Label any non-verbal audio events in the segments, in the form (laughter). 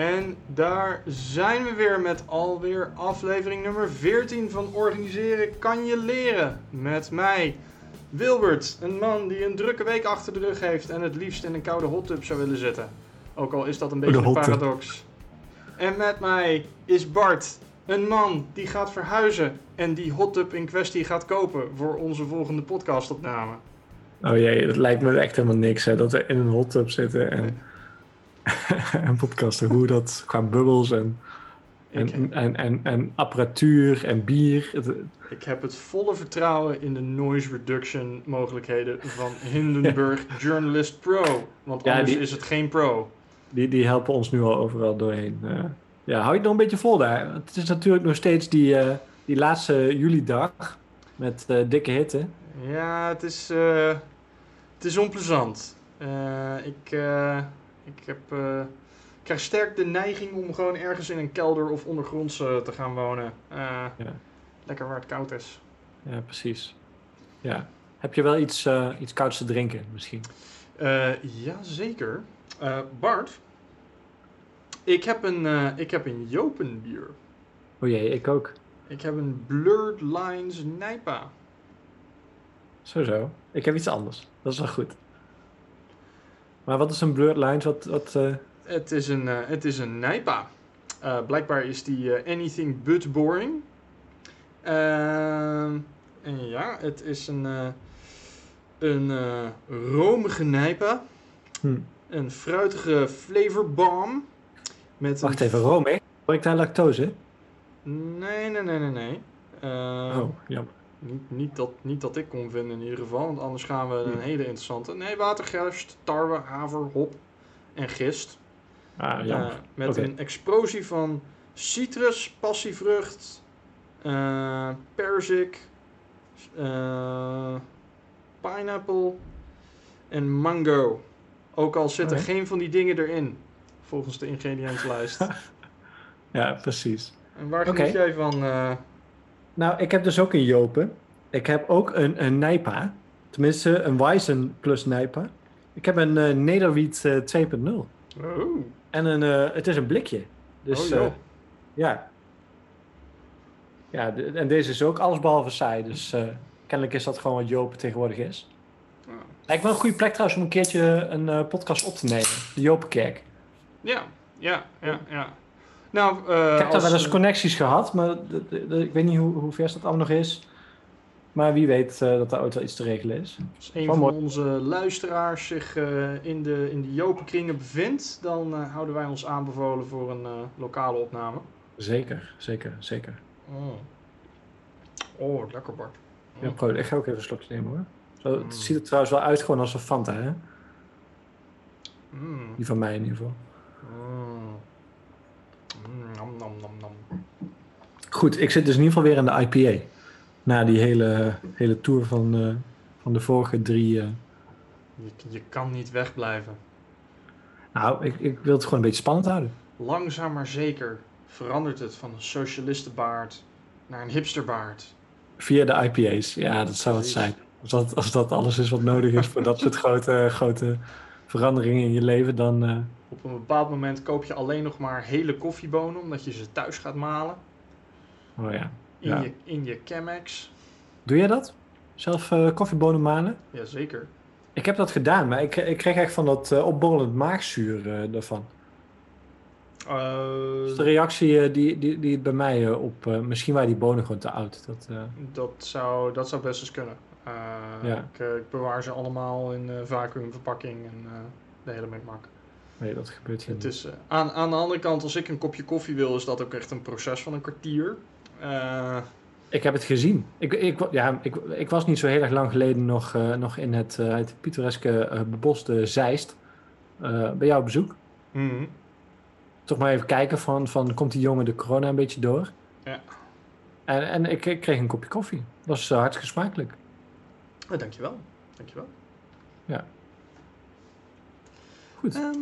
En daar zijn we weer met alweer aflevering nummer 14 van Organiseren kan je leren. Met mij, Wilbert, een man die een drukke week achter de rug heeft en het liefst in een koude hot tub zou willen zitten. Ook al is dat een beetje een paradox. En met mij is Bart, een man die gaat verhuizen en die hot tub in kwestie gaat kopen voor onze volgende podcastopname. Oh jee, dat lijkt me echt helemaal niks, hè. Dat we in een hot tub zitten en, (laughs) en podcasten. Hoe dat, qua bubbels en, en, en, en, en apparatuur en bier. Ik heb het volle vertrouwen in de noise reduction mogelijkheden van (laughs) Hindenburg Journalist Pro. Want Ja, anders die- is het geen pro. Die, die helpen ons nu al overal doorheen. eh. ja, hou je het nog een beetje vol daar. Het is natuurlijk nog steeds die, eh, die laatste juli-dag met eh, dikke hitte. Ja, het is, het is onplezant. Ik, ik, heb, eh, ik krijg sterk de neiging om gewoon ergens in een kelder of ondergronds eh, te gaan wonen. Eh, Ja. Lekker waar het koud is. Ja, precies. Ja. Heb je wel iets, iets kouds te drinken misschien? Jazeker. Eh Bart, ik heb een, ik heb een Jopenbier. O jee, ik ook. Ik heb een Blurred Lines Nijpa. Zo zo. Ik heb iets anders. Dat is wel goed. Maar wat is een blurred lines? Wat, wat, eh, Het is een, eh, het is een Nijpa. Eh, blijkbaar is die anything but boring. Ehm, en ja, het is een, een romige Nijpa. hm. Een fruitige flavorbomb. Met Wacht een even, room, hè? Ik daar lactose? Nee, nee, nee, nee, nee. Eh, oh, jammer. Niet, niet, dat, niet dat ik kon vinden in ieder geval, want anders gaan we een Hm. hele interessante. Nee, watergerst, tarwe, haver, hop en gist. Ah. Eh, met Oké. een explosie van citrus, passievrucht, eh perzik, eh, pineapple en mango. Ook al zitten geen van die dingen erin, volgens de ingrediëntenlijst. (laughs) Ja, precies. en waar geniet jij van? Eh, Nou, ik heb dus ook een Jopen. Ik heb ook een, een Nijpa. Tenminste, een Weizen plus Nijpa. Ik heb een eh Nederwiet eh, 2.0. Oh, En een, eh, het is een blikje. Dus oh eh, ja. Ja, de- en deze is ook allesbehalve saai. Dus eh, kennelijk is dat gewoon wat Jopen tegenwoordig is. Ja. Lijkt wel een goede plek trouwens om een keertje een eh, podcast op te nemen. De Jopenkerk. Ja, ja, ja, ja. Nou, eh, ik heb daar wel eens connecties gehad, maar ik weet niet hoe, hoe vers dat allemaal nog is. Maar wie weet eh, dat er ooit wel iets te regelen is. als een van onze luisteraars zich eh, in de, in de Jopenkringen bevindt, dan houden wij ons aanbevolen voor een lokale opname. Zeker, zeker, zeker. Oh, oh lekker Bart. Ja, Oh. ik ga ook even een slokje nemen hoor. Zo, het Mm. ziet er trouwens wel uit gewoon als een Fanta, hè? Mm. Die van mij in ieder geval. Mm, Nam, nam. Goed, ik zit dus in ieder geval weer in de IPA. Na die hele, hele tour van, eh, van de vorige drie. eh. Je, je kan niet wegblijven. Nou, ik, ik wil het gewoon een beetje spannend houden. Langzaam maar zeker verandert het van een socialistenbaard naar een hipsterbaard. Via de IPA's. Ja, dat zou het zijn. Als dat, als dat alles is wat nodig is voor dat soort (laughs) grote, grote veranderingen in je leven, dan. eh, Op een bepaald moment koop je alleen nog maar hele koffiebonen, omdat je ze thuis gaat malen. oh ja. In, Ja. je, in je Chemex. Doe jij dat? Zelf eh, koffiebonen malen? Jazeker. Ik heb dat gedaan, maar ik, ik kreeg echt van dat eh, opborrelend maagzuur eh daarvan. Eh, Dus de reactie die, die, die bij mij op... misschien waren die bonen gewoon te oud. Dat, dat, zou, dat zou best eens kunnen. Ja. ik, ik bewaar ze allemaal in vacuümverpakking en de hele mikmak. Nee, dat gebeurt hier Het niet. is, eh, aan, aan de andere kant, als ik een kopje koffie wil, is dat ook echt een proces van een kwartier. Eh, Ik heb het gezien. Ik, ik, ja, ik, ik was niet zo heel erg lang geleden nog, eh, nog in het, het pittoreske beboste Zeist. bij jou op bezoek. mhm. Toch maar even kijken van, van komt die jongen de corona een beetje door? Ja. En, en ik, ik kreeg een kopje koffie. Dat was hartstikke smakelijk. Eh, dankjewel. Dankjewel. Goed. Ehm,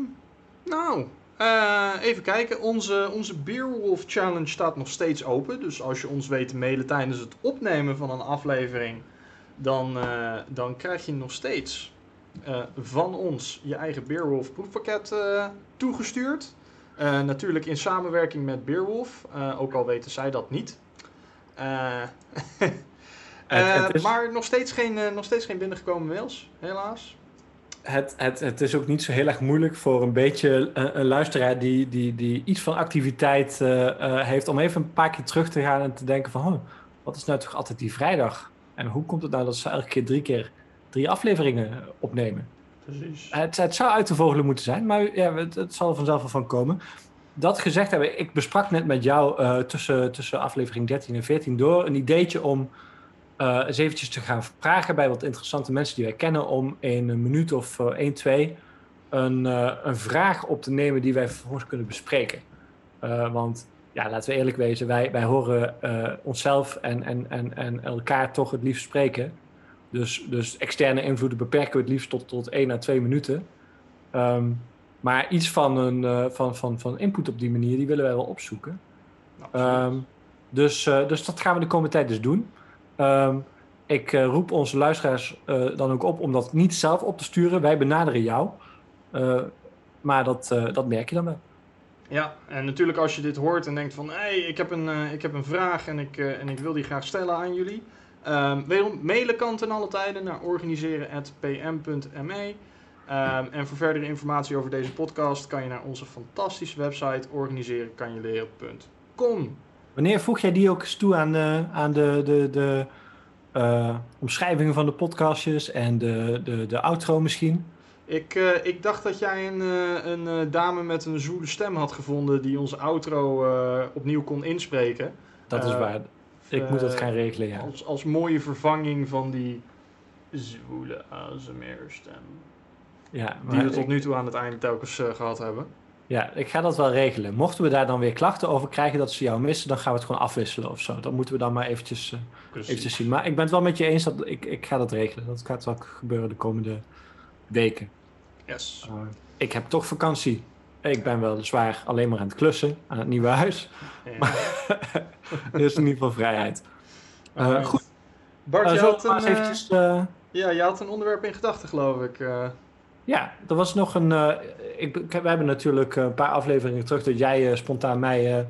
nou, eh, even kijken. Onze, onze Beerwolf Challenge staat nog steeds open. Dus als je ons weet te mailen tijdens het opnemen van een aflevering, dan, eh, dan krijg je nog steeds eh, van ons je eigen Beerwolf proefpakket toegestuurd. Natuurlijk in samenwerking met Beerwolf, ook al weten zij dat niet. (laughs) Het, is... Maar nog steeds, geen, nog steeds geen binnengekomen mails, helaas. Het, het, het is ook niet zo heel erg moeilijk voor een beetje een, een luisteraar die, die, die iets van activiteit heeft om even een paar keer terug te gaan en te denken van, oh, wat is nou toch altijd die vrijdag? En hoe komt het nou dat ze elke keer drie keer drie afleveringen opnemen? Precies. Het, het zou uit te vogelen moeten zijn, maar ja, het, het zal er vanzelf wel van komen. Dat gezegd hebben, ik besprak net met jou uh, tussen, tussen aflevering 13 en 14 door een ideetje om uh, eens eventjes te gaan vragen bij wat interessante mensen die wij kennen om in een minuut of uh, 1, 2 een, een vraag op te nemen die wij vervolgens kunnen bespreken. want ja, laten we eerlijk wezen, wij, wij horen onszelf en, en, en, en elkaar toch het liefst spreken. Dus, dus externe invloeden beperken we het liefst tot, tot 1 à 2 minuten. Um, maar iets van, een, van, van, van input op die manier, die willen wij wel opzoeken. Um, dus, dus dat gaan we de komende tijd dus doen. Um, ik uh, roep onze luisteraars dan ook op om dat niet zelf op te sturen. Wij benaderen jou. maar dat, dat merk je dan wel. Ja, en natuurlijk als je dit hoort en denkt van... hé, hey, ik, heb een, ik heb een vraag en ik, en ik wil die graag stellen aan jullie... Um, wederom, mailen kan ten alle tijden naar organiseren.pm.me. Um, en voor verdere informatie over deze podcast kan je naar onze fantastische website organiserenkanjeleren.com. Wanneer voeg jij die ook eens toe aan de, aan de, de, de uh, omschrijvingen van de podcastjes en de, de, de outro misschien? Ik, uh, ik dacht dat jij een, een dame met een zoele stem had gevonden die onze outro opnieuw kon inspreken. Dat is waar. Ik moet dat gaan regelen, ja. Als, als mooie vervanging van die zwoele ASMR-stem. Ja, die we tot nu toe aan het einde telkens gehad hebben. Ja, ik ga dat wel regelen. Mochten we daar dan weer klachten over krijgen dat ze jou missen, dan gaan we het gewoon afwisselen of zo. Dan moeten we dan maar eventjes, uh, eventjes zien. Maar ik ben het wel met je eens dat ik, ik ga dat regelen. Dat gaat wel gebeuren de komende weken. Yes. Uh, ik heb toch vakantie. Ik ben wel zwaar alleen maar aan het klussen aan het nieuwe huis. Ja. Maar (laughs) er is in ieder geval vrijheid. Uh, goed. Bart, je had een, eventjes, ja, je had een onderwerp in gedachten, geloof ik. Ja, er was nog een. Uh, ik, we hebben natuurlijk een paar afleveringen terug dat jij uh, spontaan mij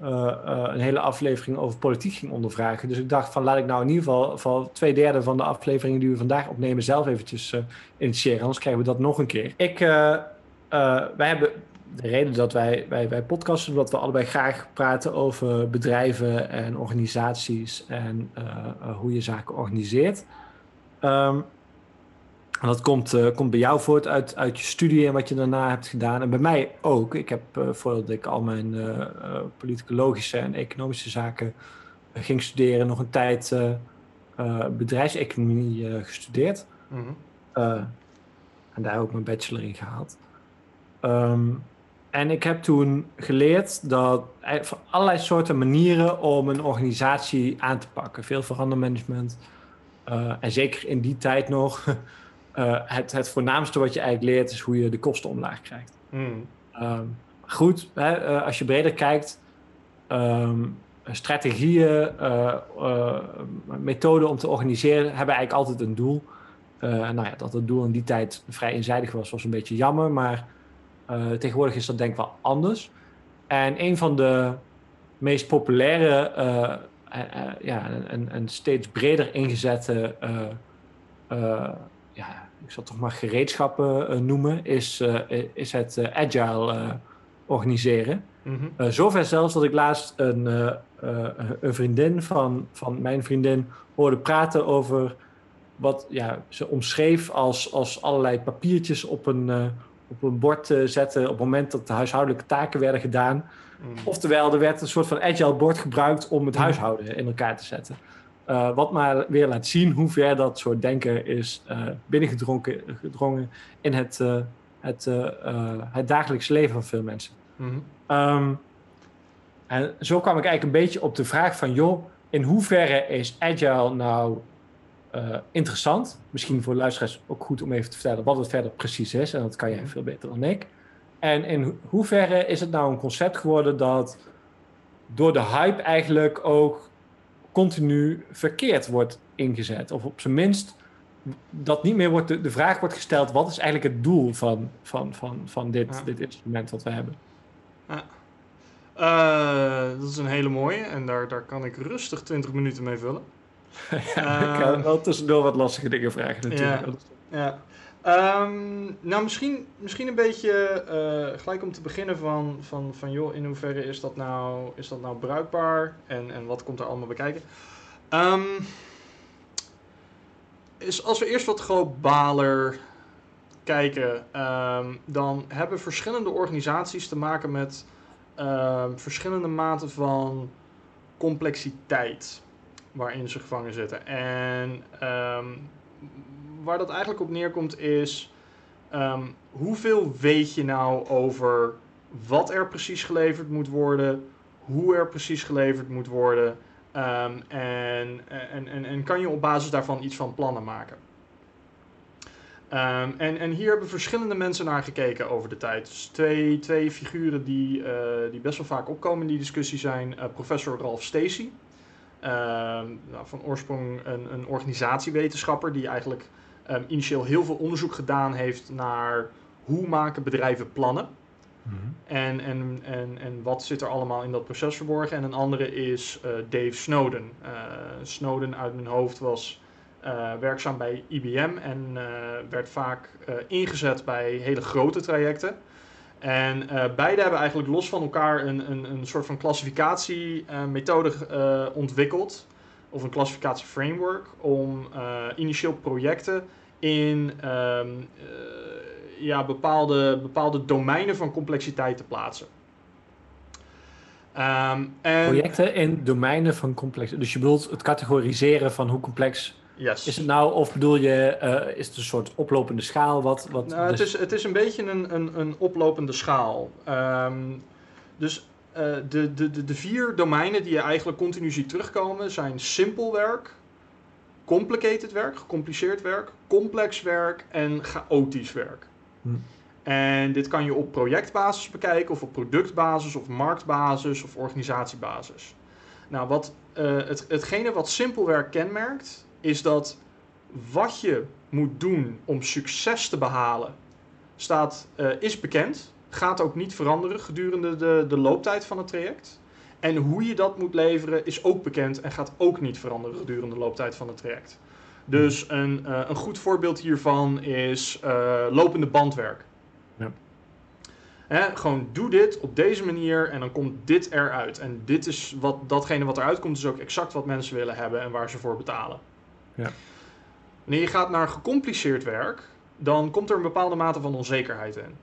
uh, een hele aflevering over politiek ging ondervragen. Dus ik dacht van laat ik nou in ieder geval, geval twee derde van de afleveringen die we vandaag opnemen zelf eventjes initiëren. Anders krijgen we dat nog een keer. Ik, wij hebben de reden dat wij, wij, wij podcasten, omdat we allebei graag praten over bedrijven en organisaties en hoe je zaken organiseert. Um, en dat komt, uh, komt bij jou voort uit, uit je studie en wat je daarna hebt gedaan. En bij mij ook. Ik heb, uh, voordat ik al mijn uh, politicologische en economische zaken ging studeren, nog een tijd bedrijfseconomie gestudeerd. Mm -hmm. en daar ook mijn bachelor in gehaald. Um, en ik heb toen geleerd dat van allerlei soorten manieren om een organisatie aan te pakken. Veel verandermanagement. en zeker in die tijd nog (laughs) uh, het, het voornaamste wat je eigenlijk leert is hoe je de kosten omlaag krijgt. Mm. Um, goed, hè, uh, als je breder kijkt, um, strategieën, uh, methoden om te organiseren hebben eigenlijk altijd een doel. nou ja, dat het doel in die tijd vrij eenzijdig was, was een beetje jammer, maar tegenwoordig is dat denk ik wel anders. En een van de meest populaire, ja, en, en, steeds breder ingezette ja, ik zal toch maar gereedschappen uh, noemen, is, uh, is het uh, agile organiseren. Mm -hmm. zover zelfs dat ik laatst een, een vriendin van, van mijn vriendin hoorde praten over wat ja, ze omschreef als, als allerlei papiertjes op een, op een bord zetten op het moment dat de huishoudelijke taken werden gedaan. Mm. Oftewel, er werd een soort van agile bord gebruikt om het mhm. huishouden in elkaar te zetten. Uh, wat maar weer laat zien hoe ver dat soort denken is uh, binnengedrongen in het, uh, het, het dagelijks leven van veel mensen. Mm -hmm. um, en zo kwam ik eigenlijk een beetje op de vraag van, joh, in hoeverre is agile nou interessant? Misschien voor luisteraars ook goed om even te vertellen wat het verder precies is. En dat kan jij mhm. veel beter dan ik. En in hoeverre is het nou een concept geworden dat door de hype eigenlijk ook continu verkeerd wordt ingezet. Of op zijn minst dat niet meer wordt de, de vraag wordt gesteld: wat is eigenlijk het doel van, van, van, van dit, dit instrument wat we hebben? Uh, dat is een hele mooie en daar, daar kan ik rustig 20 minuten mee vullen. (laughs) ja, ik kan wel tussendoor wat lastige dingen vragen natuurlijk. Ja, ja. Um, nou, misschien, misschien een beetje uh, gelijk om te beginnen van, van, van joh, in hoeverre is dat nou, is dat nou bruikbaar en, en wat komt er allemaal bij kijken? Um, is als we eerst wat globaler kijken, um, dan hebben verschillende organisaties te maken met Ehm, verschillende maten van complexiteit waarin ze gevangen zitten. En ehm, waar dat eigenlijk op neerkomt is ehm, hoeveel weet je nou over wat er precies geleverd moet worden, hoe er precies geleverd moet worden en, en, en, en kan je op basis daarvan iets van plannen maken. Um, en, en hier hebben verschillende mensen naar gekeken over de tijd. Dus twee, twee figuren die, uh, die best wel vaak opkomen in die discussie zijn uh, professor Ralph Stacey. Nou, van oorsprong een, een organisatiewetenschapper die eigenlijk um, initieel heel veel onderzoek gedaan heeft naar hoe maken bedrijven plannen. Mm -hmm. en, en, en, en wat zit er allemaal in dat proces verborgen. En een andere is uh, Dave Snowden. Snowden uit mijn hoofd was uh, werkzaam bij IBM en werd vaak ingezet bij hele grote trajecten. En beide hebben eigenlijk los van elkaar een, een, een soort van klassificatiemethode ontwikkeld, of een klassificatieframework, om initieel projecten in um, ja, bepaalde, bepaalde domeinen van complexiteit te plaatsen. Um, en... Projecten in domeinen van complexiteit. Dus je bedoelt het categoriseren van hoe complex Yes. Is het nou, of bedoel je, uh, is het een soort oplopende schaal? Wat, wat nou, het, is, het is een beetje een, een, een oplopende schaal. Um, dus uh, de, de, de, de vier domeinen die je eigenlijk continu ziet terugkomen zijn simpel werk, complicated werk, gecompliceerd werk, complex werk en chaotisch werk. Hm. En dit kan je op projectbasis bekijken, of op productbasis, of marktbasis, of organisatiebasis. Nou, wat, uh, het, hetgene wat simpel werk kenmerkt, is dat wat je moet doen om succes te behalen, staat, uh, is bekend. Gaat ook niet veranderen gedurende de, de looptijd van het traject. En hoe je dat moet leveren is ook bekend en gaat ook niet veranderen gedurende de looptijd van het traject. Dus een, uh, een goed voorbeeld hiervan is uh, lopende bandwerk. Ja. Hè, gewoon doe dit op deze manier en dan komt dit eruit. En dit is wat, datgene wat eruit komt, is ook exact wat mensen willen hebben en waar ze voor betalen. Ja. Wanneer je gaat naar gecompliceerd werk, dan komt er een bepaalde mate van onzekerheid in.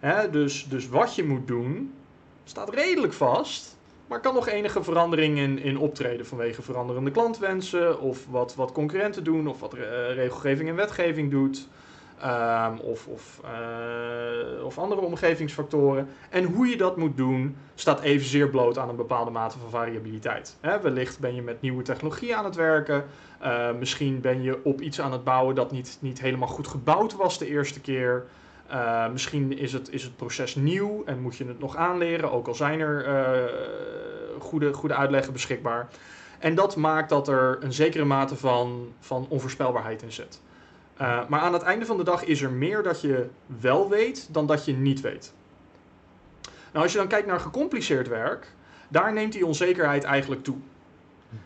Hè, dus, dus wat je moet doen, staat redelijk vast, maar kan nog enige verandering in, in optreden vanwege veranderende klantwensen, of wat, wat concurrenten doen, of wat regelgeving en wetgeving doet. Um, of, of, uh, of andere omgevingsfactoren. En hoe je dat moet doen, staat evenzeer bloot aan een bepaalde mate van variabiliteit. Wellicht ben je met nieuwe technologie aan het werken. Uh, misschien ben je op iets aan het bouwen dat niet, niet helemaal goed gebouwd was de eerste keer. Uh, misschien is het, is het proces nieuw en moet je het nog aanleren, ook al zijn er goede, goede uitleggen beschikbaar. En dat maakt dat er een zekere mate van, van onvoorspelbaarheid in zit. Uh, maar aan het einde van de dag is er meer dat je wel weet dan dat je niet weet. Nou, als je dan kijkt naar gecompliceerd werk, daar neemt die onzekerheid eigenlijk toe.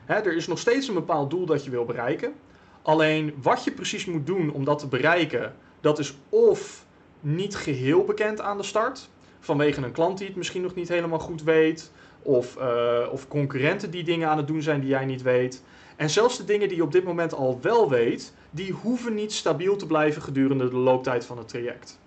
Hè, er is nog steeds een bepaald doel dat je wil bereiken. Alleen wat je precies moet doen om dat te bereiken, dat is of niet geheel bekend aan de start, vanwege een klant die het misschien nog niet helemaal goed weet, of, uh, of concurrenten die dingen aan het doen zijn die jij niet weet. En zelfs de dingen die je op dit moment al wel weet, die hoeven niet stabiel te blijven gedurende de looptijd van het traject.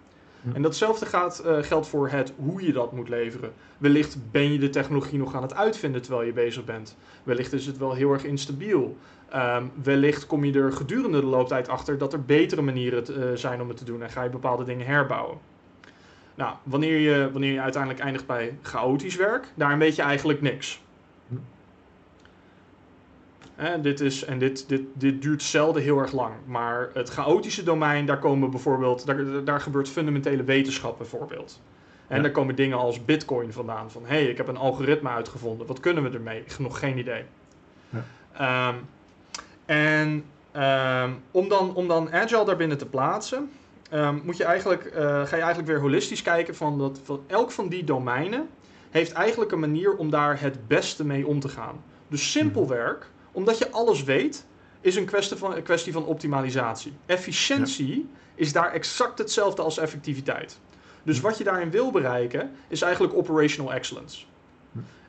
En datzelfde gaat, uh, geldt voor het hoe je dat moet leveren. Wellicht ben je de technologie nog aan het uitvinden terwijl je bezig bent. Wellicht is het wel heel erg instabiel. Um, wellicht kom je er gedurende de looptijd achter dat er betere manieren te, uh, zijn om het te doen en ga je bepaalde dingen herbouwen. Nou, wanneer je, wanneer je uiteindelijk eindigt bij chaotisch werk, daar weet je eigenlijk niks dit is, en dit, dit, dit duurt zelden heel erg lang. Maar het chaotische domein, daar komen bijvoorbeeld, daar, daar gebeurt fundamentele wetenschap bijvoorbeeld. En ja. daar komen dingen als bitcoin vandaan. Van hé, hey, ik heb een algoritme uitgevonden. Wat kunnen we ermee? Nog geen idee. Ja. Um, en um, om, dan, om dan Agile daarbinnen te plaatsen, ehm, moet je eigenlijk, eh, ga je eigenlijk weer holistisch kijken van dat van elk van die domeinen heeft eigenlijk een manier om daar het beste mee om te gaan. Dus simpelwerk, omdat je alles weet, is een kwestie van, een kwestie van optimalisatie. Efficiëntie is daar exact hetzelfde als effectiviteit. Dus wat je daarin wil bereiken, is eigenlijk operational excellence.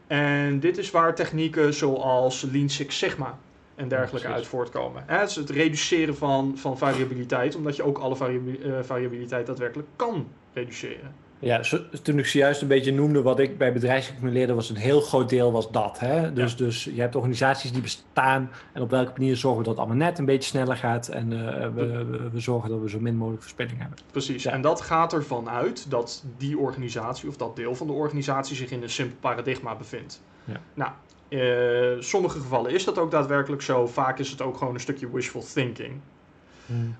En dit is waar technieken zoals Lean Six Sigma en dergelijke uit voortkomen. Het is het reduceren van, van variabiliteit, omdat je ook alle eh, variabiliteit daadwerkelijk kan reduceren. Ja, toen ik zojuist een beetje noemde wat ik bij bedrijfseconomie leerde, was een heel groot deel was dat. Hè? Dus, dus je hebt organisaties die bestaan en op welke manier zorgen we dat het allemaal net een beetje sneller gaat en uh, we, we, zorgen dat we zo min mogelijk verspilling hebben. Precies, en dat gaat ervan uit dat die organisatie of dat deel van de organisatie zich in een simpel paradigma bevindt. Ja. Nou, in uh, sommige gevallen is dat ook daadwerkelijk zo, vaak is het ook gewoon een stukje wishful thinking.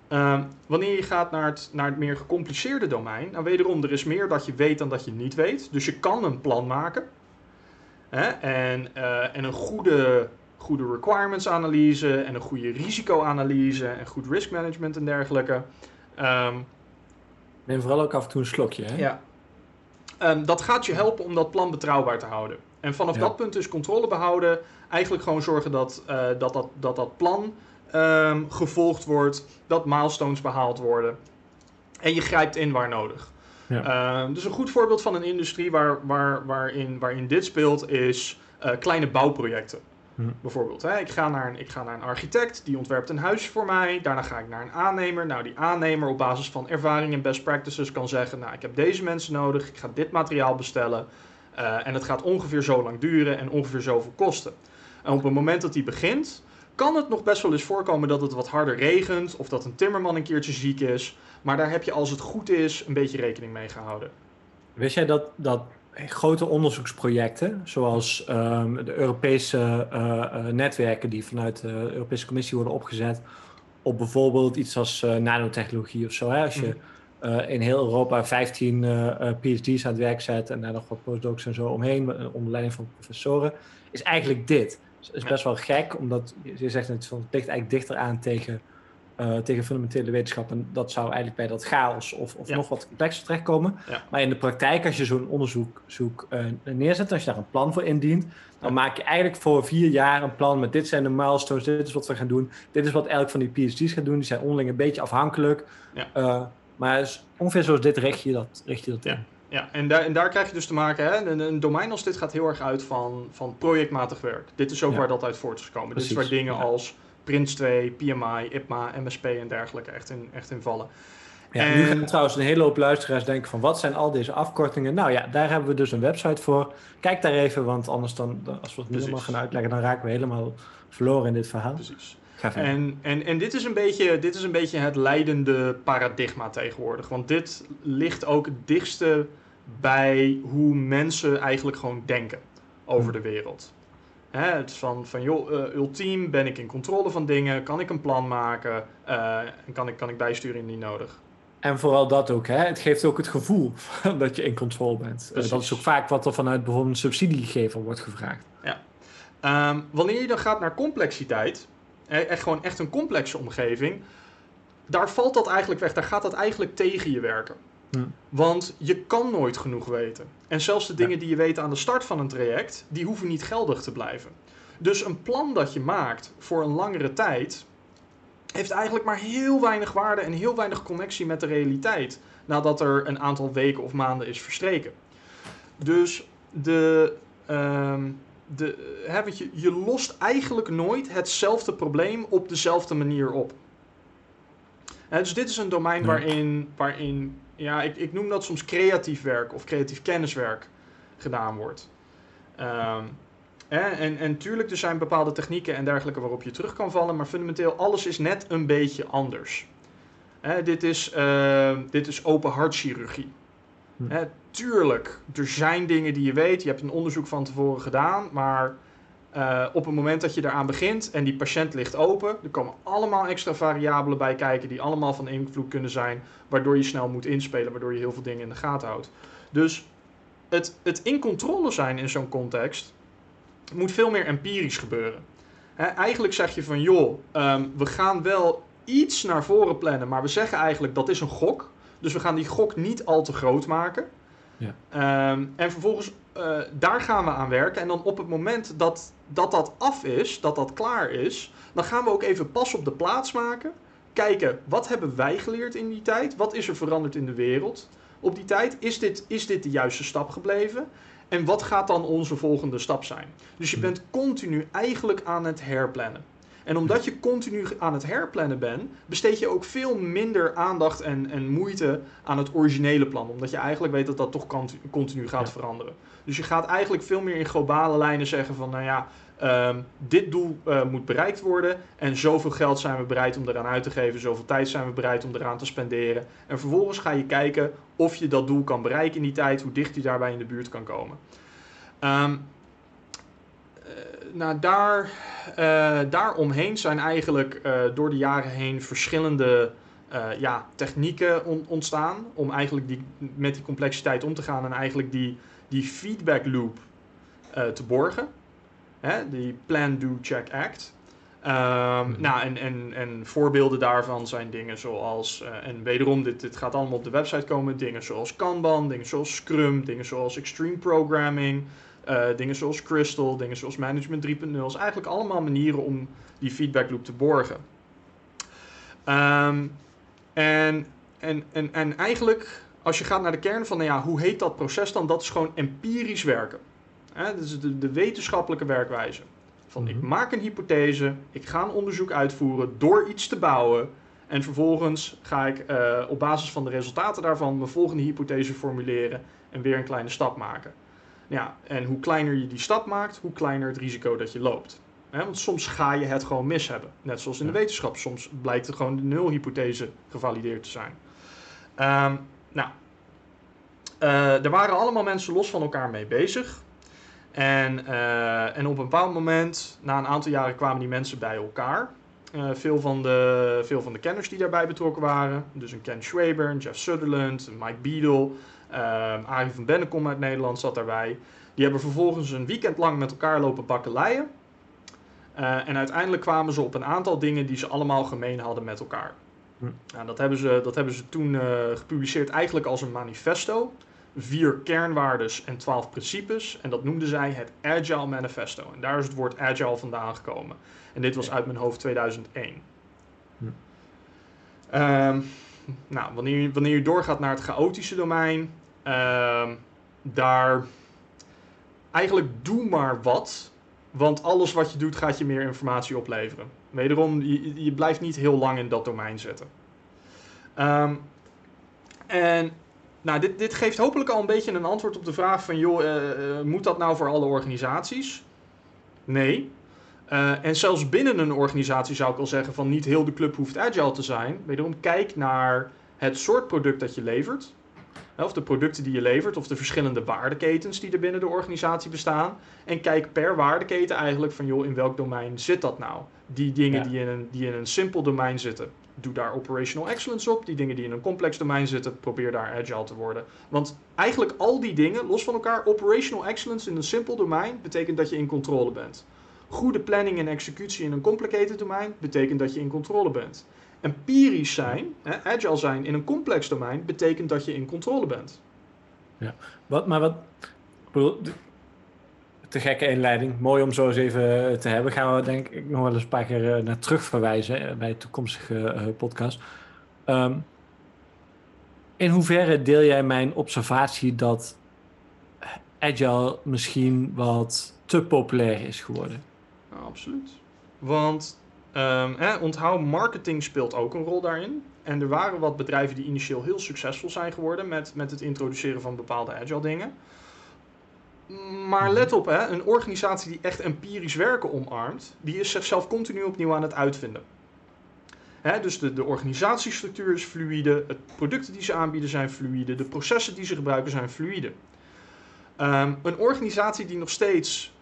Ehm, wanneer je gaat naar het, naar het meer gecompliceerde domein, nou wederom, er is meer dat je weet dan dat je niet weet. Dus je kan een plan maken. Hè? En, uh, en een goede, goede requirements analyse en een goede risicoanalyse en goed risk management en dergelijke. Um, Neem vooral ook af en toe een slokje. Hè? Ja. Um, dat gaat je helpen om dat plan betrouwbaar te houden. En vanaf dat punt dus controle behouden. Eigenlijk gewoon zorgen dat, uh, dat, dat, dat dat plan um, gevolgd wordt, dat milestones behaald worden. En je grijpt in waar nodig. Ja. Um, dus een goed voorbeeld van een industrie waar, waar, waarin, waarin dit speelt is uh, kleine bouwprojecten. Hm. Bijvoorbeeld, hè, ik, ga naar een, ik ga naar een architect, die ontwerpt een huis voor mij. Daarna ga ik naar een aannemer. Nou, die aannemer op basis van ervaring en best practices kan zeggen... nou, ik heb deze mensen nodig, ik ga dit materiaal bestellen... Uh, en het gaat ongeveer zo lang duren en ongeveer zoveel kosten. En op het moment dat die begint, kan het nog best wel eens voorkomen dat het wat harder regent of dat een timmerman een keertje ziek is. Maar daar heb je, als het goed is, een beetje rekening mee gehouden. Wist jij dat, dat grote onderzoeksprojecten, zoals um, de Europese uh, netwerken die vanuit de Europese Commissie worden opgezet, op bijvoorbeeld iets als uh, nanotechnologie of zo. Hè? Als je mhm. in heel Europa 15 PhD's aan het werk zet en daar nog wat postdocs en zo omheen, onder leiding van professoren, is eigenlijk dit. Is best wel gek, omdat je zegt het ligt eigenlijk dichter aan tegen, uh, tegen fundamentele wetenschap. En dat zou eigenlijk bij dat chaos of, of nog wat complexer terechtkomen. Maar in de praktijk, als je zo'n onderzoek zoek, uh, neerzet, als je daar een plan voor indient, dan maak je eigenlijk voor vier jaar een plan met dit zijn de milestones, dit is wat we gaan doen, dit is wat elk van die PhD's gaat doen. Die zijn onderling een beetje afhankelijk. Uh, maar ongeveer zoals dit richt je dat, richt je dat in. Ja, en daar, en daar krijg je dus te maken, hè? Een, een, domein als dit gaat heel erg uit van, van projectmatig werk. Dit is ook waar dat uit voort is gekomen. Dit is waar dingen als Prince 2, PMI, IPMA, MSP en dergelijke echt in, echt in vallen. Ja, en... Nu gaan trouwens een hele hoop luisteraars denken van wat zijn al deze afkortingen? Nou ja, daar hebben we dus een website voor. Kijk daar even, want anders dan, als we het nu helemaal gaan uitleggen, dan raken we helemaal verloren in dit verhaal. Precies. En, en, en dit, is een beetje, dit is een beetje het leidende paradigma tegenwoordig. Want dit ligt ook het dichtste bij hoe mensen eigenlijk gewoon denken over hm. de wereld. Hè, het is van, van joh, uh, ultiem ben ik in controle van dingen, kan ik een plan maken uh, en kan ik, kan ik bijsturen indien nodig. En vooral dat ook, hè? het geeft ook het gevoel (laughs) dat je in controle bent. Uh, dat is ook vaak wat er vanuit bijvoorbeeld een subsidiegever wordt gevraagd. Ja. Um, wanneer je dan gaat naar complexiteit, echt gewoon echt een complexe omgeving, daar valt dat eigenlijk weg. Daar gaat dat eigenlijk tegen je werken. Want je kan nooit genoeg weten. En zelfs de dingen die je weet aan de start van een traject, die hoeven niet geldig te blijven. Dus een plan dat je maakt voor een langere tijd, heeft eigenlijk maar heel weinig waarde en heel weinig connectie met de realiteit. Nadat er een aantal weken of maanden is verstreken. Dus de, um, de, hè, je, je lost eigenlijk nooit hetzelfde probleem op dezelfde manier op. dus dit is een domein waarin, waarin ja, ik, ik noem dat soms creatief werk of creatief kenniswerk gedaan wordt. Um, en, en tuurlijk, er zijn bepaalde technieken en dergelijke waarop je terug kan vallen, maar fundamenteel alles is net een beetje anders. dit, is, uh, dit is open hartchirurgie. Hm. tuurlijk, er zijn dingen die je weet, je hebt een onderzoek van tevoren gedaan, maar uh, op het moment dat je eraan begint en die patiënt ligt open, er komen allemaal extra variabelen bij kijken die allemaal van invloed kunnen zijn, waardoor je snel moet inspelen, waardoor je heel veel dingen in de gaten houdt. Dus het, het in controle zijn in zo'n context moet veel meer empirisch gebeuren. eigenlijk zeg je van joh, um, we gaan wel iets naar voren plannen, maar we zeggen eigenlijk dat is een gok. Dus we gaan die gok niet al te groot maken. Ja. Ehm, en vervolgens, uh, daar gaan we aan werken. En dan op het moment dat, dat dat af is, dat dat klaar is, dan gaan we ook even pas op de plaats maken. Kijken, wat hebben wij geleerd in die tijd? Wat is er veranderd in de wereld op die tijd? Is dit, is dit de juiste stap gebleven? En wat gaat dan onze volgende stap zijn? Dus je hm. bent continu eigenlijk aan het herplannen. En omdat je continu aan het herplannen bent, besteed je ook veel minder aandacht en, en moeite aan het originele plan. Omdat je eigenlijk weet dat dat toch continu gaat veranderen. Dus je gaat eigenlijk veel meer in globale lijnen zeggen van, nou ja, ehm, dit doel uh, moet bereikt worden en zoveel geld zijn we bereid om eraan uit te geven, zoveel tijd zijn we bereid om eraan te spenderen. En vervolgens ga je kijken of je dat doel kan bereiken in die tijd, hoe dicht je daarbij in de buurt kan komen. Um, nou, daar, uh, daaromheen zijn eigenlijk uh, door de jaren heen verschillende uh, ja, technieken on ontstaan. Om eigenlijk die, met die complexiteit om te gaan en eigenlijk die, die feedback loop te borgen. Hè? Die plan, do, check, act. Um, Nou, en, en, en voorbeelden daarvan zijn dingen zoals, en wederom, dit, dit gaat allemaal op de website komen, dingen zoals Kanban, dingen zoals Scrum, dingen zoals Extreme Programming, uh, dingen zoals Crystal, dingen zoals Management 3.0. is eigenlijk allemaal manieren om die feedback loop te borgen. Um, en, en, en, en eigenlijk, als je gaat naar de kern van, nou ja, hoe heet dat proces dan? Dat is gewoon empirisch werken. Dat is de, de wetenschappelijke werkwijze. Van ik mhm. maak een hypothese, ik ga een onderzoek uitvoeren door iets te bouwen. En vervolgens ga ik uh, op basis van de resultaten daarvan mijn volgende hypothese formuleren en weer een kleine stap maken. Ja, en hoe kleiner je die stap maakt, hoe kleiner het risico dat je loopt. want soms ga je het gewoon mis hebben. Net zoals in de wetenschap. Soms blijkt er gewoon de nulhypothese gevalideerd te zijn. Um, nou, uh, er waren allemaal mensen los van elkaar mee bezig. En, uh, en op een bepaald moment, na een aantal jaren, kwamen die mensen bij elkaar. Uh, veel, van de, veel van de kenners die daarbij betrokken waren. Dus een Ken Schwaber, een Jeff Sutherland, een Mike Beadle, Arie van Bennekom uit Nederland zat daarbij. Die hebben vervolgens een weekend lang met elkaar lopen bakkeleien. Uh, en uiteindelijk kwamen ze op een aantal dingen die ze allemaal gemeen hadden met elkaar. Hm. Nou, dat, hebben ze, dat hebben ze toen uh, gepubliceerd eigenlijk als een manifesto. Vier kernwaardes en twaalf principes. En dat noemden zij het Agile Manifesto. En daar is het woord Agile vandaan gekomen. En dit was uit mijn hoofd 2001. Hm. Um, nou, wanneer, wanneer je doorgaat naar het chaotische domein, Ehm, daar eigenlijk doe maar wat. Want alles wat je doet gaat je meer informatie opleveren. Wederom, je, je blijft niet heel lang in dat domein zitten. Um, en nou, dit, dit geeft hopelijk al een beetje een antwoord op de vraag van... joh, uh, moet dat nou voor alle organisaties? Nee. Uh, en zelfs binnen een organisatie zou ik al zeggen van niet heel de club hoeft agile te zijn. Wederom, kijk naar het soort product dat je levert of de producten die je levert, of de verschillende waardeketens die er binnen de organisatie bestaan. En kijk per waardeketen eigenlijk van, joh, in welk domein zit dat nou? Die dingen die, in een, die in een simpel domein zitten, doe daar operational excellence op. Die dingen die in een complex domein zitten, probeer daar agile te worden. Want eigenlijk al die dingen, los van elkaar, operational excellence in een simpel domein, betekent dat je in controle bent. Goede planning en executie in een complicated domein, betekent dat je in controle bent. Empirisch zijn, hè, agile zijn in een complex domein, betekent dat je in controle bent. Ja, wat, maar wat. Te gekke inleiding. Mooi om zo eens even te hebben. Gaan we denk ik nog wel eens een paar keer eh, naar terug verwijzen eh, bij toekomstige podcast. Ehm, in hoeverre deel jij mijn observatie dat agile misschien wat te populair is geworden? Nou, absoluut. Want Um, onthoud, marketing speelt ook een rol daarin. En er waren wat bedrijven die initieel heel succesvol zijn geworden met, met het introduceren van bepaalde agile dingen. Maar mhm. let op, hè, een organisatie die echt empirisch werken omarmt, die is zichzelf continu opnieuw aan het uitvinden. Hè, dus de, de organisatiestructuur is fluide, de producten die ze aanbieden zijn fluide, de processen die ze gebruiken zijn fluide. Um, een organisatie die nog steeds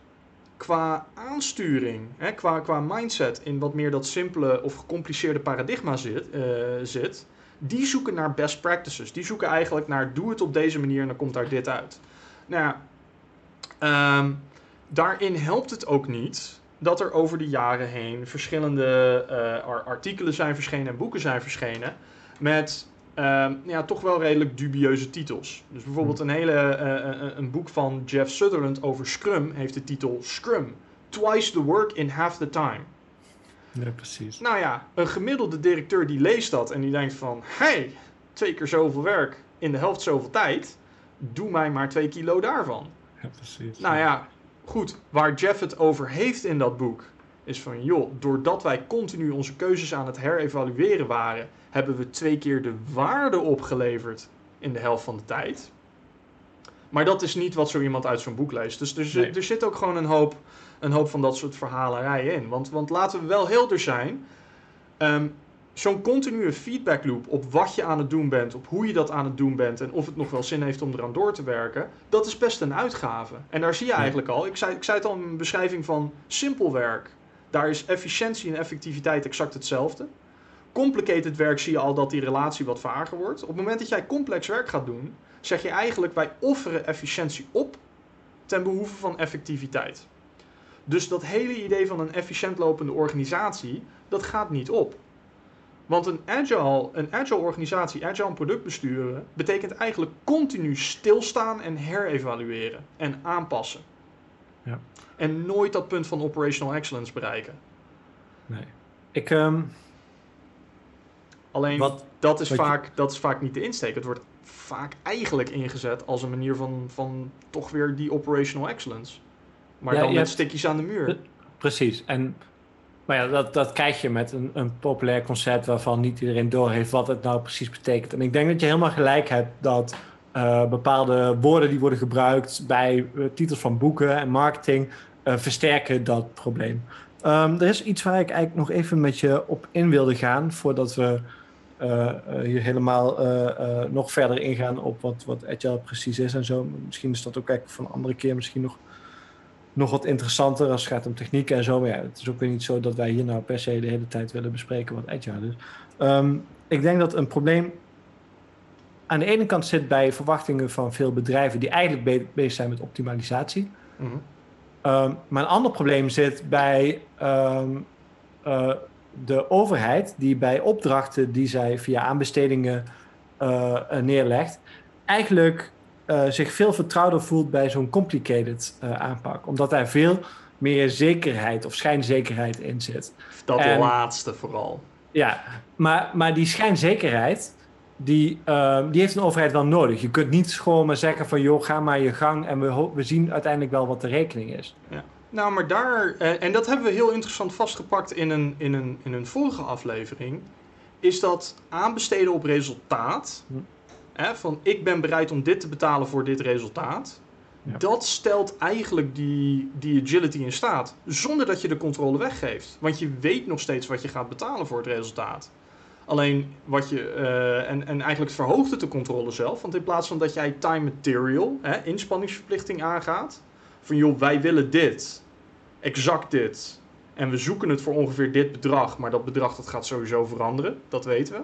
qua aansturing, hè, qua, qua mindset in wat meer dat simpele of gecompliceerde paradigma zit, uh, zit, die zoeken naar best practices. Die zoeken eigenlijk naar doe het op deze manier en dan komt daar dit uit. Nou um, daarin helpt het ook niet dat er over de jaren heen verschillende uh, artikelen zijn verschenen en boeken zijn verschenen met ehm, ja, toch wel redelijk dubieuze titels. Dus bijvoorbeeld een hele uh, een boek van Jeff Sutherland over Scrum heeft de titel Scrum. Twice the work in half the time. Ja, precies. Nou ja, een gemiddelde directeur die leest dat en die denkt van... hey, twee keer zoveel werk in de helft zoveel tijd. Doe mij maar twee kilo daarvan. Ja, precies. Nou ja, goed. Waar Jeff het over heeft in dat boek... is van, joh, doordat wij continu onze keuzes aan het herevalueren waren... hebben we twee keer de waarde opgeleverd in de helft van de tijd. Maar dat is niet wat zo iemand uit zo'n boek leest. Dus er, er zit ook gewoon een hoop een hoop van dat soort verhalerijen in. Want, want laten we wel helder zijn. Ehm, zo'n continue feedback loop op wat je aan het doen bent, op hoe je dat aan het doen bent en of het nog wel zin heeft om eraan door te werken, dat is best een uitgave. En daar zie je eigenlijk al, ik zei, ik zei het al in mijn beschrijving van simpel werk. Daar is efficiëntie en effectiviteit exact hetzelfde. Complicated werk zie je al dat die relatie wat vager wordt. Op het moment dat jij complex werk gaat doen, zeg je eigenlijk wij offeren efficiëntie op ten behoeve van effectiviteit. Dus dat hele idee van een efficiënt lopende organisatie, dat gaat niet op. Want een agile, een agile organisatie, agile product besturen, betekent eigenlijk continu stilstaan en herevalueren en aanpassen. Ja. En nooit dat punt van operational excellence bereiken. Nee. Ik, ehm, Alleen wat, dat, is vaak, dat is vaak niet de insteek. Het wordt vaak eigenlijk ingezet als een manier van, van toch weer die operational excellence. Maar dan met hebt... stikjes aan de muur. Precies. En maar ja, dat, dat krijg je met een, een populair concept waarvan niet iedereen doorheeft wat het nou precies betekent. En ik denk dat je helemaal gelijk hebt dat uh, bepaalde woorden die worden gebruikt bij uh, titels van boeken en marketing uh, versterken dat probleem. Um, er is iets waar ik eigenlijk nog even met je op in wilde gaan voordat we hier helemaal nog verder ingaan op wat, wat agile precies is en zo. Misschien is dat ook eigenlijk voor een andere keer misschien nog nog wat interessanter als het gaat om technieken en zo. Maar ja, het is ook weer niet zo dat wij hier nou per se de hele tijd willen bespreken wat agile is. Um, ik denk dat een probleem aan de ene kant zit bij verwachtingen van veel bedrijven die eigenlijk bezig zijn met optimalisatie. Mm -hmm. maar een ander probleem zit bij um, uh, de overheid, die bij opdrachten die zij via aanbestedingen uh, neerlegt, eigenlijk uh, zich veel vertrouwder voelt bij zo'n complicated uh, aanpak. Omdat daar veel meer zekerheid of schijnzekerheid in zit. Dat en, laatste vooral. Ja, maar, maar die schijnzekerheid, die, die heeft een overheid wel nodig. Je kunt niet gewoon maar zeggen van joh, ga maar je gang en we, we zien uiteindelijk wel wat de rekening is. Ja. Nou, maar daar, en dat hebben we heel interessant vastgepakt in een, in een, in een vorige aflevering, is dat aanbesteden op resultaat. Hm hè, van ik ben bereid om dit te betalen voor dit resultaat. Dat stelt eigenlijk die, die agility in staat. Zonder dat je de controle weggeeft. Want je weet nog steeds wat je gaat betalen voor het resultaat. Alleen wat je. Uh, en, en eigenlijk verhoogt het de controle zelf. Want in plaats van dat jij time material, hè, inspanningsverplichting aangaat. Van joh, wij willen dit. Exact dit. En we zoeken het voor ongeveer dit bedrag. Maar dat bedrag dat gaat sowieso veranderen. Dat weten we.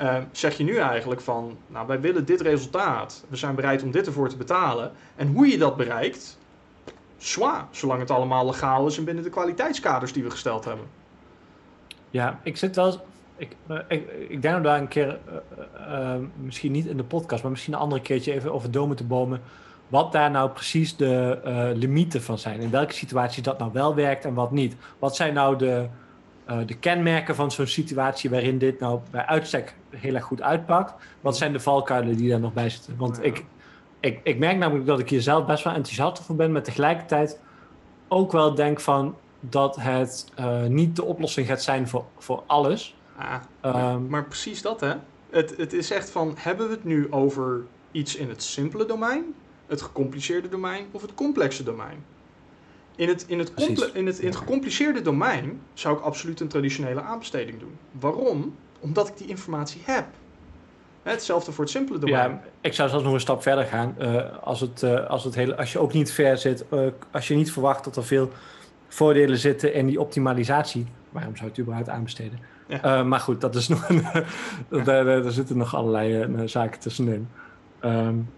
Uh, zeg je nu eigenlijk van, nou wij willen dit resultaat, we zijn bereid om dit ervoor te betalen. En hoe je dat bereikt, zwaar, zolang het allemaal legaal is en binnen de kwaliteitskaders die we gesteld hebben. Ja, ik zit wel, ik, uh, ik, ik, denk daar een keer, uh, misschien niet in de podcast, maar misschien een andere keertje even over domen te bomen. Wat daar nou precies de limieten van zijn. In welke situatie dat nou wel werkt en wat niet. Wat zijn nou de, uh, de kenmerken van zo'n situatie waarin dit nou bij uitstek heel erg goed uitpakt. Wat zijn de valkuilen die daar nog bij zitten? Want ik, ik, ik merk namelijk dat ik hier zelf best wel enthousiast over ben, maar tegelijkertijd ook wel denk van dat het uh, niet de oplossing gaat zijn voor, voor alles. Ah, um, maar, precies dat hè. Het, het is echt van, hebben we het nu over iets in het simpele domein, het gecompliceerde domein of het complexe domein? In het, in, het in, het, in het gecompliceerde domein zou ik absoluut een traditionele aanbesteding doen. Waarom? Omdat ik die informatie heb. Hetzelfde voor het simpele domein. Ja, ik zou zelfs nog een stap verder gaan. Uh, als, het, uh, als, het hele, als je ook niet ver zit, uh, als je niet verwacht dat er veel voordelen zitten in die optimalisatie, waarom zou je het überhaupt aanbesteden? Ja. maar goed, dat is nog een, (laughs) daar, daar, zitten nog allerlei zaken tussenin. Um,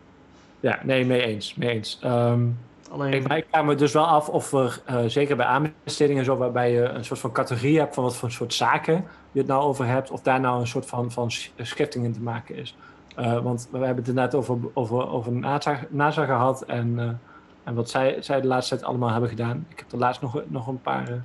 ja, nee, mee eens. Mee eens. Um, Alleen... Ik, vraag me dus wel af of er, uh, zeker bij aanbestedingen zo, waarbij je een soort van categorie hebt van wat voor soort zaken je het nou over hebt, of daar nou een soort van, van schifting in te maken is. want we hebben het net over, over, over NASA, NASA gehad en, en wat zij, zij de laatste tijd allemaal hebben gedaan. Ik heb er laatst nog, nog een paar,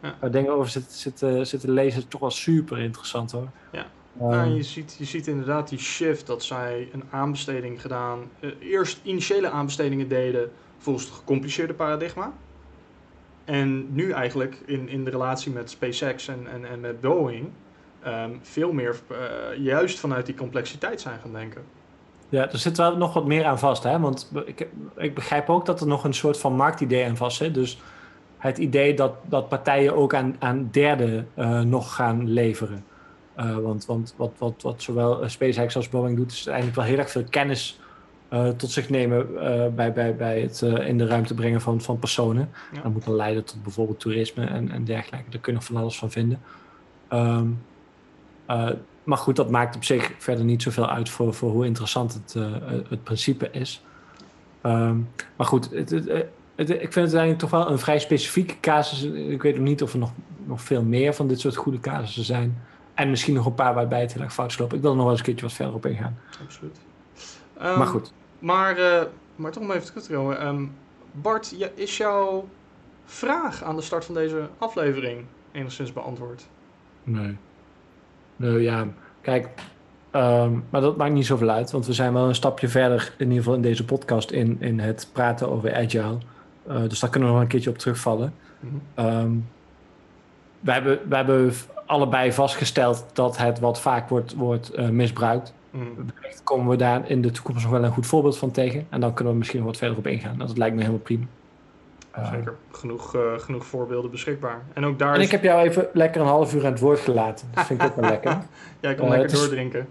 ja. dingen over zitten, zitten, zitten lezen. Toch wel super interessant hoor. Ja. Um, je, ziet, je ziet inderdaad die shift dat zij een aanbesteding gedaan. eerst initiële aanbestedingen deden volgens het gecompliceerde paradigma. En nu eigenlijk in, in de relatie met SpaceX en, en, en met Boeing ehm, veel meer uh, juist vanuit die complexiteit zijn gaan denken. Ja, er zit wel nog wat meer aan vast, hè? Want ik, ik begrijp ook dat er nog een soort van marktidee aan vast zit. Dus het idee dat, dat partijen ook aan, aan derden uh, nog gaan leveren. Uh, want want wat, wat, wat zowel SpaceX als Boeing doet, is eigenlijk wel heel erg veel kennis uh, tot zich nemen uh, bij, bij, bij het in de ruimte brengen van, van personen. Ja. Dat moet dan leiden tot bijvoorbeeld toerisme en, en dergelijke. Daar kun je nog van alles van vinden. Um, maar goed, dat maakt op zich verder niet zoveel uit voor, voor hoe interessant het, het principe is. Um, maar goed, het, het, het, ik vind het eigenlijk toch wel een vrij specifieke casus. Ik weet nog niet of er nog, nog veel meer van dit soort goede casussen zijn. En misschien nog een paar waarbij het heel erg fout loopt. Ik wil er nog wel eens een keertje wat verder op ingaan. Absoluut. Um, maar goed. Maar, uh, maar toch om even terug te komen. Um, Bart, ja, is jouw vraag aan de start van deze aflevering enigszins beantwoord? Nee. Nee, ja. Kijk, um, maar dat maakt niet zoveel uit. Want we zijn wel een stapje verder, in ieder geval in deze podcast, in, in het praten over agile. Uh, dus daar kunnen we nog een keertje op terugvallen. Mm -hmm. we, hebben, we hebben allebei vastgesteld dat het wat vaak wordt, wordt uh, misbruikt. Mm. komen we daar in de toekomst nog wel een goed voorbeeld van tegen. En dan kunnen we misschien nog wat verder op ingaan. Dat lijkt me helemaal prima. Zeker. Genoeg, uh, genoeg voorbeelden beschikbaar. En ook daar. En ik heb jou even lekker een half uur aan het woord gelaten. Dat vind ik ook wel lekker. (laughs) ja, ik kan uh, lekker doordrinken.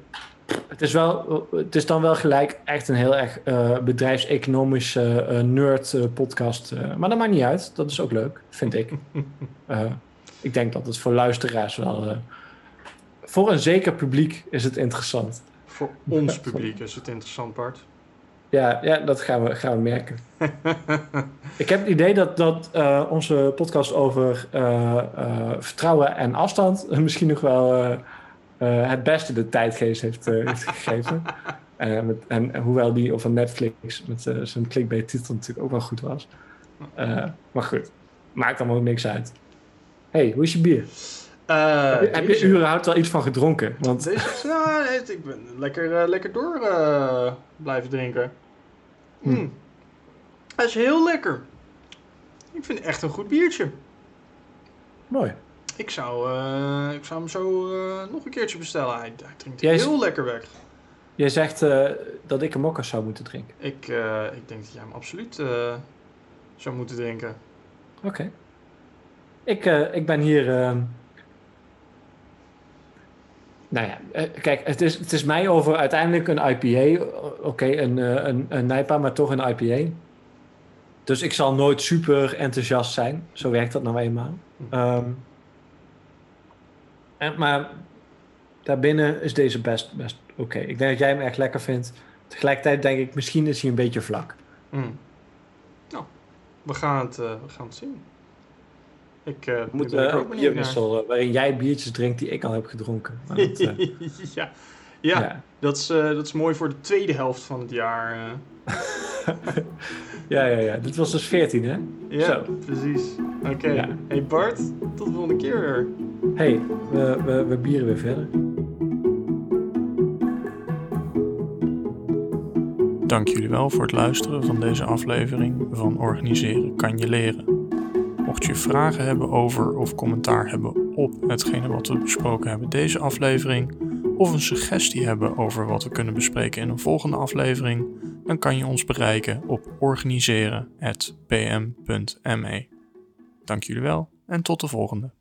het, is wel, het is dan wel gelijk echt een heel erg uh, bedrijfseconomische nerd podcast. maar dat maakt niet uit. Dat is ook leuk, vind ik. (laughs) ik denk dat het voor luisteraars wel. voor een zeker publiek is het interessant. Voor ons publiek is het interessant, Bart. Ja, ja dat gaan we, gaan we merken. (laughs) ik heb het idee dat, dat uh, onze podcast over uh, uh, vertrouwen en afstand (laughs) misschien nog wel het beste de tijdgeest heeft, heeft gegeven. (laughs) met, en, hoewel die over Netflix met zijn clickbait titel natuurlijk ook wel goed was. maar goed, maakt allemaal niks uit. Hey, hoe is je bier? Uh, heb, je überhaupt wel iets van gedronken? Want... Deze, nou, ik ben lekker, uh, lekker door uh, blijven drinken. Mm. Mm. Hij is heel lekker. Ik vind het echt een goed biertje. Mooi. Ik zou, ik zou hem zo nog een keertje bestellen. Hij, hij drinkt Jij heel lekker weg. Jij zegt dat ik hem ook eens zou moeten drinken. Ik, ik denk dat jij hem absoluut zou moeten drinken. Oké. Okay. Ik, ik ben hier ehm, nou ja, eh, kijk, het is, het is mij over uiteindelijk een IPA. Oké, een, eh, een, een NIPA, maar toch een IPA. Dus ik zal nooit super enthousiast zijn. Zo werkt dat nou eenmaal. Um, en, maar daarbinnen is deze best, best oké. Ik denk dat jij hem echt lekker vindt. Tegelijkertijd denk ik, misschien is hij een beetje vlak. Mm. Nou, we gaan het, we gaan het zien. Ik uh, moet ook bierwissel uh, waarin jij biertjes drinkt die ik al heb gedronken. Dat, (laughs) ja. ja. Ja, Dat, is, dat is mooi voor de tweede helft van het jaar. (laughs) ja, ja, ja. Dit was dus 14, hè? Ja, Zo. precies. Oké. Okay. Ja. Hey Bart, tot de volgende keer weer. Hey, we, we, we bieren weer verder. Dank jullie wel voor het luisteren van deze aflevering van Organiseren kan je leren. Mocht je vragen hebben over of commentaar hebben op hetgene wat we besproken hebben deze aflevering, of een suggestie hebben over wat we kunnen bespreken in een volgende aflevering, dan kan je ons bereiken op organiseren.pm.me. Dank jullie wel en tot de volgende.